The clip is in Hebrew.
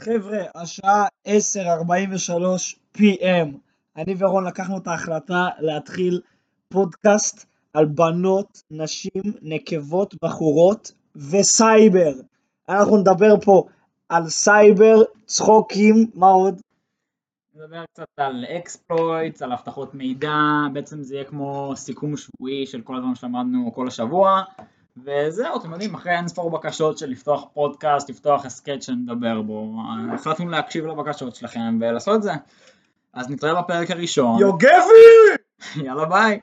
חבר'ה, השעה 10:43 PM. אני ורון לקחנו את ההחלטה להתחיל פודקאסט על בנות, נשים, נקבות, בחורות וסייבר. אנחנו נדבר פה על סייבר, צחוקים, מה עוד? נדבר קצת על exploits, על אבטחות מידע, בעצם זה יהיה כמו סיכום שבועי של כל הדברים שלמדנו כל השבוע, וזהו, אתם יודעים, אחרי אינספור בקשות של לפתוח פודקאסט, לפתוח הסכת שנדבר בו, החלטנו להקשיב לבקשות שלכם ולעשות את זה. אז נתראה בפרק הראשון. יוגבי! יאללה ביי.